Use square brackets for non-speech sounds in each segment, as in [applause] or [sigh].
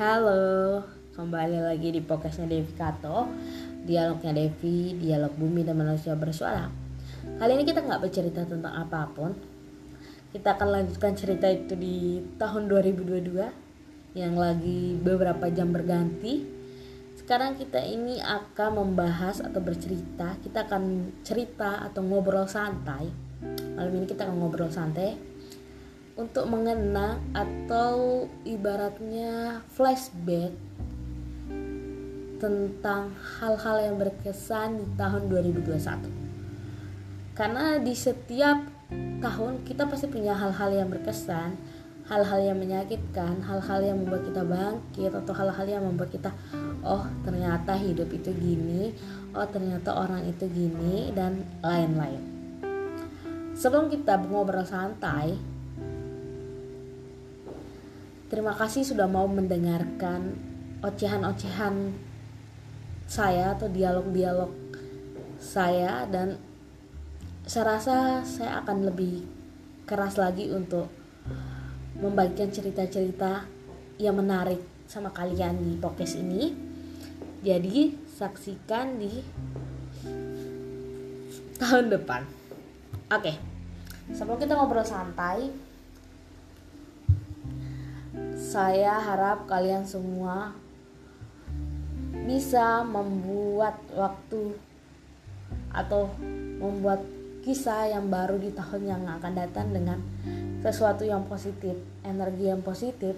Halo, kembali lagi di podcastnya Devi Kato. Dialognya Devi, dialog bumi dan manusia bersuara. Kali ini kita nggak bercerita tentang apa pun. Kita akan lanjutkan cerita itu di tahun 2022 Yang lagi beberapa jam berganti. Sekarang kita ini akan membahas atau bercerita. Kita akan cerita atau ngobrol santai. Malam ini kita akan ngobrol santai untuk mengenang atau ibaratnya flashback tentang hal-hal yang berkesan di tahun 2021 karena di setiap tahun kita pasti punya hal-hal yang berkesan hal-hal yang menyakitkan hal-hal yang membuat kita bangkit atau hal-hal yang membuat kita oh ternyata hidup itu gini oh ternyata orang itu gini dan lain-lain. Sebelum kita ngobrol santai Terima kasih sudah mau mendengarkan ocehan-ocehan saya atau dialog-dialog saya dan saya rasa saya akan lebih keras lagi untuk membagikan cerita-cerita yang menarik sama kalian di podcast ini. Jadi saksikan di tahun depan. Oke. Sebelum kita ngobrol santai, saya harap kalian semua bisa membuat waktu atau membuat kisah yang baru di tahun yang akan datang dengan sesuatu yang positif, energi yang positif,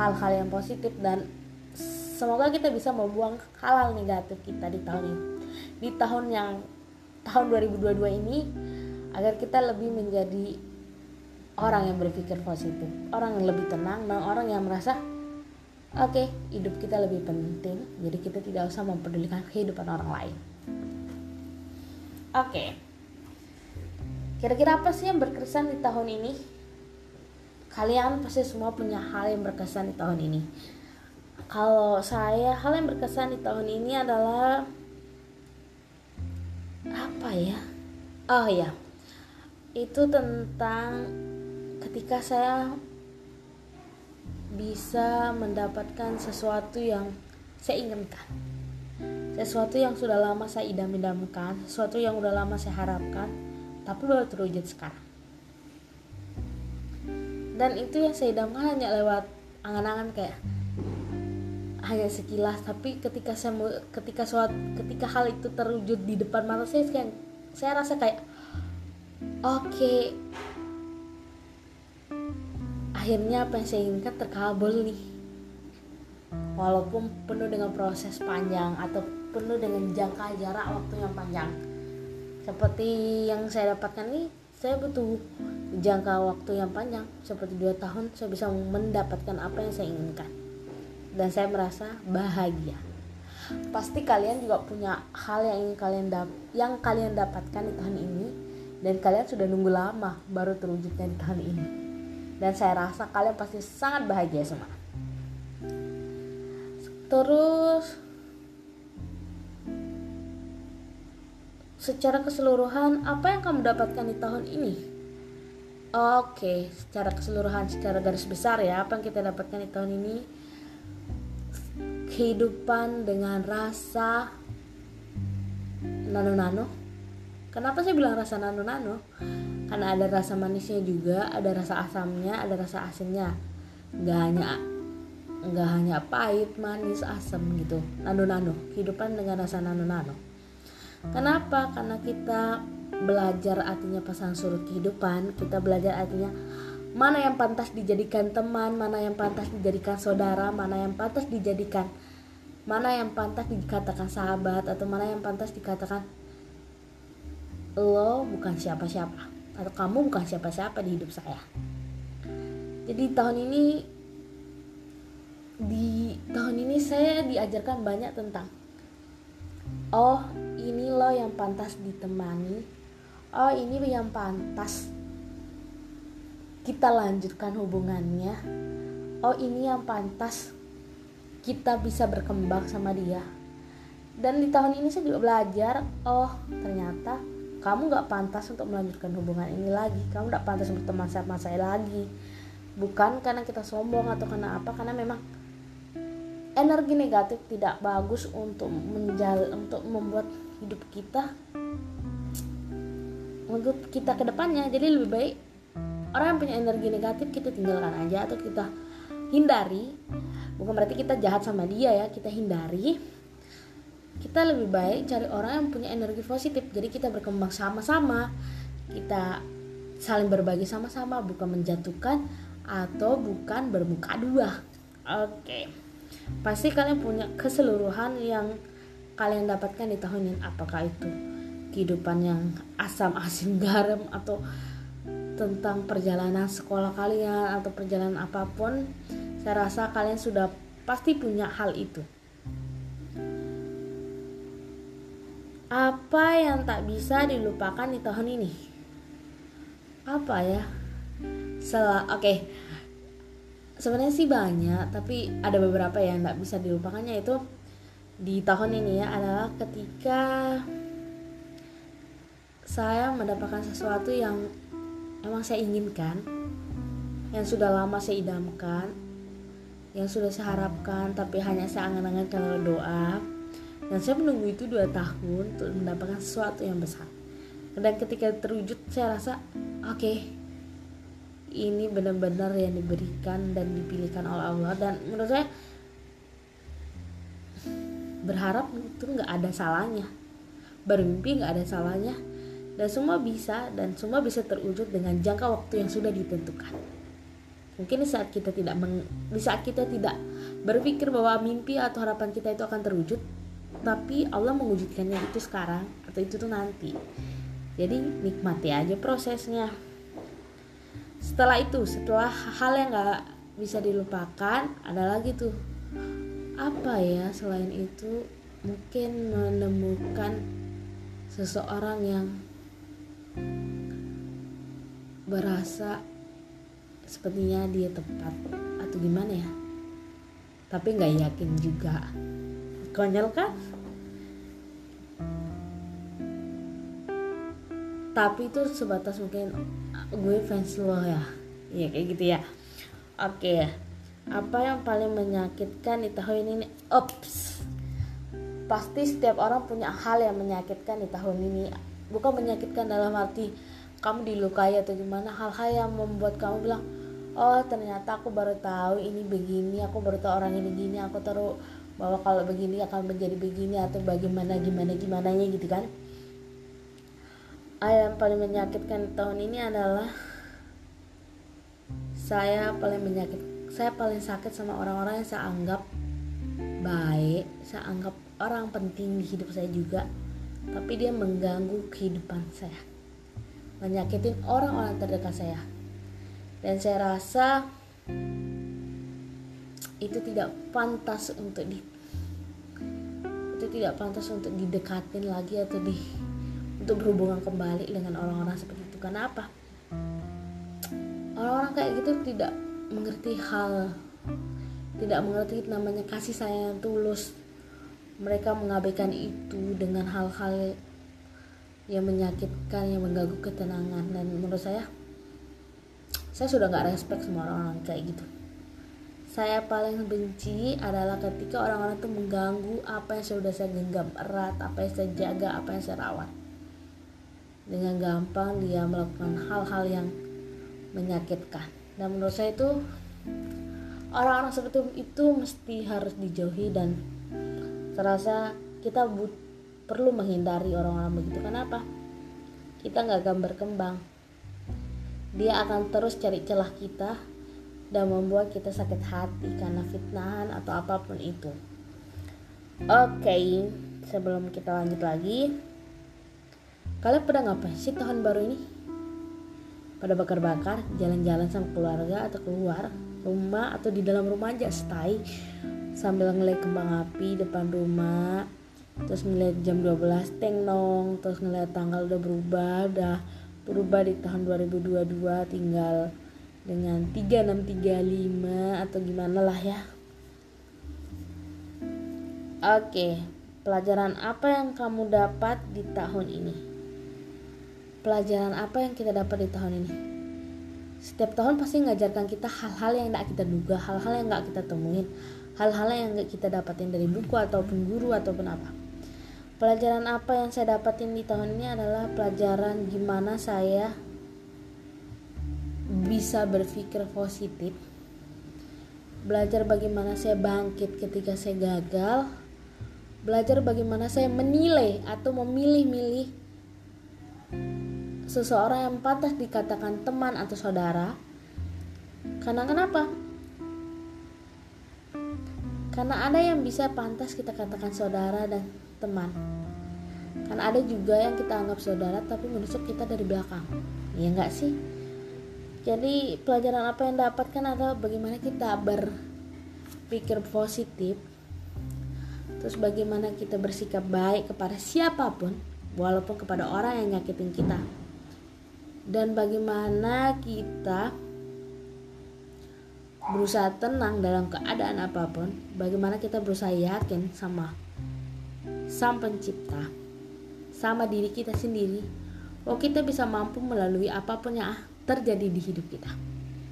hal-hal yang positif dan semoga kita bisa membuang hal-hal negatif kita di tahun ini. Di tahun yang tahun 2022 ini agar kita lebih menjadi orang yang berpikir positif, orang yang lebih tenang dan orang yang merasa oke okay, hidup kita lebih penting, jadi kita tidak usah mempedulikan kehidupan orang lain. Oke, okay. kira-kira apa sih yang berkesan di tahun ini? Kalian pasti semua punya hal yang berkesan di tahun ini. Kalau saya hal yang berkesan di tahun ini adalah apa ya? Oh ya, itu tentang ketika saya bisa mendapatkan sesuatu yang saya inginkan sesuatu yang sudah lama saya idam-idamkan sesuatu yang sudah lama saya harapkan tapi baru terwujud sekarang. Dan itu yang saya idamkan hanya lewat angan-angan kayak hanya sekilas tapi ketika saya ketika suatu ketika hal itu terwujud di depan mata saya saya rasa kayak oke okay, akhirnya apa yang saya inginkan terkabul nih. Walaupun penuh dengan proses panjang atau penuh dengan jangka jarak waktu yang panjang. Seperti yang saya dapatkan nih saya butuh jangka waktu yang panjang. Seperti dua tahun saya bisa mendapatkan apa yang saya inginkan. Dan saya merasa bahagia. Pasti kalian juga punya hal yang ingin kalian dap yang kalian dapatkan di tahun ini. Dan kalian sudah nunggu lama baru terwujudnya di tahun ini dan saya rasa kalian pasti sangat bahagia semua. Terus secara keseluruhan apa yang kamu dapatkan di tahun ini? Oke secara keseluruhan secara garis besar ya apa yang kita dapatkan di tahun ini? Kehidupan dengan rasa nano-nano. Kenapa saya bilang rasa nano-nano karena ada rasa manisnya juga ada rasa asamnya ada rasa asinnya. Nggak hanya nggak hanya pahit manis asam gitu. Nano nano kehidupan dengan rasa nano nano kenapa? Karena kita belajar artinya pasangan surut kehidupan. Kita belajar artinya mana yang pantas dijadikan teman mana yang pantas dijadikan saudara mana yang pantas dijadikan mana yang pantas dikatakan sahabat atau mana yang pantas dikatakan lo bukan siapa-siapa atau kamu bukan siapa-siapa di hidup saya. Jadi tahun ini di tahun ini saya diajarkan banyak tentang oh ini lo yang pantas ditemani. Oh ini yang pantas kita lanjutkan hubungannya. Oh ini yang pantas kita bisa berkembang sama dia. Dan di tahun ini saya juga belajar oh ternyata kamu gak pantas untuk melanjutkan hubungan ini lagi. Kamu gak pantas berteman sama saya lagi. Bukan karena kita sombong atau karena apa karena memang energi negatif tidak bagus untuk menjal untuk membuat hidup kita untuk kita ke depannya jadi lebih baik orang yang punya energi negatif kita tinggalkan aja atau kita hindari. Bukan berarti kita jahat sama dia ya kita hindari kita lebih baik cari orang yang punya energi positif. Jadi kita berkembang sama-sama. Kita saling berbagi sama-sama bukan menjatuhkan atau bukan bermuka dua. Oke. Pasti kalian punya keseluruhan yang kalian dapatkan di tahun ini. Apakah itu kehidupan yang asam asin [laughs] garam atau tentang perjalanan sekolah kalian atau perjalanan apa pun saya rasa kalian sudah pasti punya hal itu apa yang tak bisa dilupakan di tahun ini? Apa ya? Oke. Okay. sebenarnya sih banyak tapi ada beberapa yang tak bisa dilupakannya itu di tahun ini ya adalah ketika saya mendapatkan sesuatu yang emang saya inginkan yang sudah lama saya idamkan yang sudah saya harapkan tapi hanya saya angan-angan kalau doa dan saya menunggu itu dua tahun untuk mendapatkan sesuatu yang besar. Dan ketika terwujud saya rasa oke okay, ini benar-benar yang diberikan dan dipilihkan oleh Allah. Dan menurut saya berharap itu nggak ada salahnya. Bermimpi nggak ada salahnya. Dan semua bisa dan semua bisa terwujud dengan jangka waktu yang sudah ditentukan. Mungkin di saat kita tidak meng, di saat kita tidak berpikir bahwa mimpi atau harapan kita itu akan terwujud tapi Allah mewujudkannya itu sekarang atau itu tuh nanti. Jadi nikmati aja prosesnya. Setelah itu setelah hal yang nggak bisa dilupakan ada lagi tuh. Apa ya selain itu? Mungkin menemukan seseorang yang berasa sepertinya dia tepat atau gimana ya? Tapi nggak yakin juga konyol kan tapi itu sebatas mungkin gue fans lo ya. Iya kayak gitu ya. Oke apa yang paling menyakitkan di tahun ini? Ops. Pasti setiap orang punya hal yang menyakitkan di tahun ini. Bukan menyakitkan dalam arti kamu dilukai atau gimana. Hal-hal yang membuat kamu bilang oh ternyata aku baru tahu ini begini aku baru tahu orang ini gini aku tahu bahwa kalau begini akan menjadi begini atau bagaimana gimana gimana nya gitu kan. Yang paling menyakitkan tahun ini adalah saya paling menyakit saya paling sakit sama orang-orang yang saya anggap baik saya anggap orang penting di hidup saya juga. Tapi dia mengganggu kehidupan saya menyakitin orang-orang terdekat saya. Dan saya rasa itu tidak pantas untuk di itu tidak pantas untuk didekatin lagi atau di untuk berhubungan kembali dengan orang-orang seperti itu. Kenapa orang-orang kayak gitu tidak mengerti hal tidak mengerti namanya kasih sayang tulus. Mereka mengabaikan itu dengan hal-hal yang menyakitkan yang mengganggu ketenangan. Dan menurut saya saya sudah nggak respect sama orang-orang kayak gitu saya paling benci adalah ketika orang-orang itu mengganggu apa yang sudah saya genggam erat apa yang saya jaga apa yang saya rawat. Dengan gampang dia melakukan hal-hal yang menyakitkan. Dan menurut saya itu orang-orang seperti itu mesti harus dijauhi dan terasa kita but, perlu menghindari orang-orang begitu. Kenapa? Kita nggak akan berkembang. Dia akan terus cari celah kita dan membuat kita sakit hati karena fitnahan atau apa pun itu. Oke okay, sebelum kita lanjut lagi kalian pada ngapain sih tahun baru ini? Pada bakar-bakar jalan-jalan sama keluarga atau keluar rumah atau di dalam rumah aja stay. Sambil ngeliat kembang api depan rumah terus ngeliat jam 12 teng nong terus ngeliat tanggal udah berubah udah berubah di tahun 2022 tinggal dengan 3635 atau gimana lah ya. Oke pelajaran apa yang kamu dapat di tahun ini? Pelajaran apa yang kita dapat di tahun ini? Setiap tahun pasti ngajarkan kita hal-hal yang tidak kita duga hal-hal yang nggak kita temuin hal-hal yang nggak kita dapatin dari buku ataupun guru ataupun apa. Pelajaran apa yang saya dapatin di tahun ini adalah pelajaran gimana saya bisa berpikir positif belajar bagaimana saya bangkit ketika saya gagal belajar bagaimana saya menilai atau memilih-milih seseorang yang pantas dikatakan teman atau saudara karena kenapa karena ada yang bisa pantas kita katakan saudara dan teman. Karena ada juga yang kita anggap saudara tapi menusuk kita dari belakang. Iya enggak sih? Jadi pelajaran apa yang dapatkan adalah bagaimana kita berpikir positif Terus bagaimana kita bersikap baik kepada siapa pun Walaupun kepada orang yang nyakitin kita. Dan bagaimana kita berusaha tenang dalam keadaan apa pun, bagaimana kita berusaha yakin sama Sang Pencipta, sama diri kita sendiri, bahwa kita bisa mampu melalui apa pun yang terjadi di hidup kita.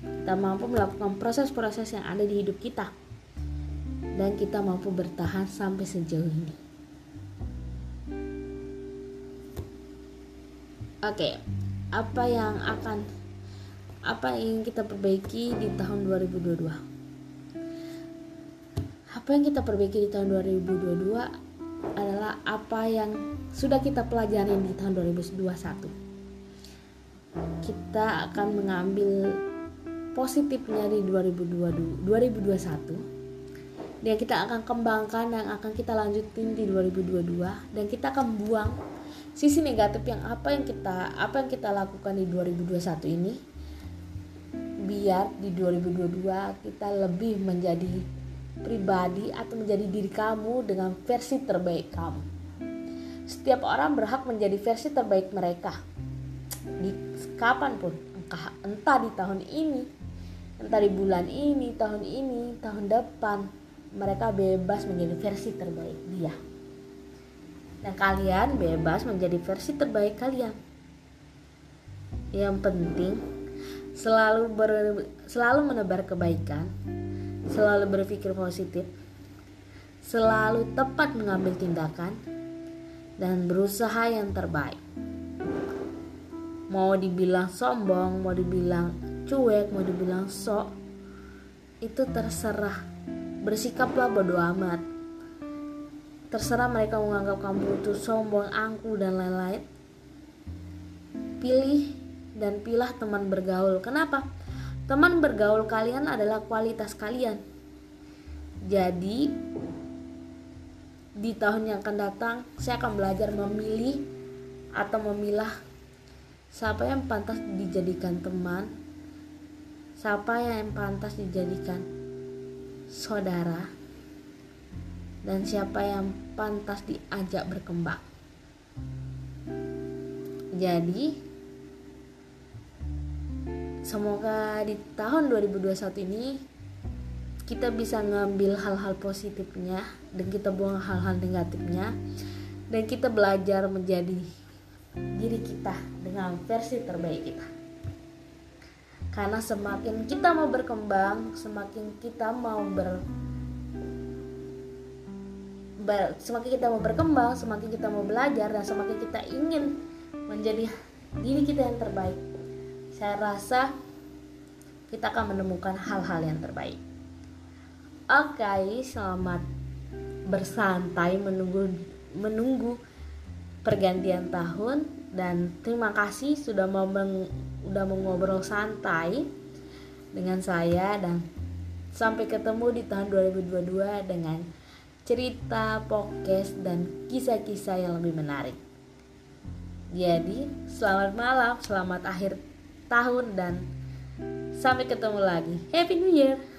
Kita mampu melakukan proses-proses yang ada di hidup kita, dan kita mampu bertahan sampai sejauh ini. Oke, apa yang akan apa yang kita perbaiki di tahun 2022 apa yang kita perbaiki di tahun 2022 adalah apa yang sudah kita pelajari di tahun 2021 kita akan mengambil positifnya di 2022 2021 dan kita akan kembangkan dan akan kita lanjutin di 2022 dan kita akan buang sisi negatif yang apa yang kita apa yang kita lakukan di 2021 ini biar di 2022 kita lebih menjadi pribadi atau menjadi diri kamu dengan versi terbaik kamu. Setiap orang berhak menjadi versi terbaik mereka kapan pun, entah di tahun ini, entah di bulan ini, tahun ini, tahun depan, mereka bebas menjadi versi terbaik dia. Dan kalian bebas menjadi versi terbaik kalian. Yang penting selalu ber, selalu menebar kebaikan, selalu berpikir positif, selalu tepat mengambil tindakan dan berusaha yang terbaik. Mau dibilang sombong, mau dibilang cuek, mau dibilang sok, itu terserah. Bersikaplah bodo amat. Terserah mereka menganggap kamu itu sombong, angku, dan lain-lain. Pilih dan pilah teman bergaul. Kenapa? Teman bergaul kalian adalah kualitas kalian. Jadi di tahun yang akan datang saya akan belajar memilih atau memilah siapa yang pantas dijadikan teman, siapa yang pantas dijadikan saudara, dan siapa yang pantas diajak berkembang. Jadi, semoga di tahun 2021 ini kita bisa ngambil hal-hal positifnya dan kita buang hal-hal negatifnya dan kita belajar menjadi diri kita dengan versi terbaik kita karena semakin kita mau berkembang semakin kita mau ber, ber semakin kita mau berkembang semakin kita mau belajar dan semakin kita ingin menjadi diri kita yang terbaik saya rasa kita akan menemukan hal-hal yang terbaik. Oke, okay, selamat bersantai menunggu menunggu pergantian tahun dan terima kasih sudah mau meng, udah mengobrol santai dengan saya dan sampai ketemu di tahun 2022 dengan cerita, podcast dan kisah-kisah yang lebih menarik. Jadi, selamat malam, selamat akhir tahun dan sampai ketemu lagi. Happy New Year!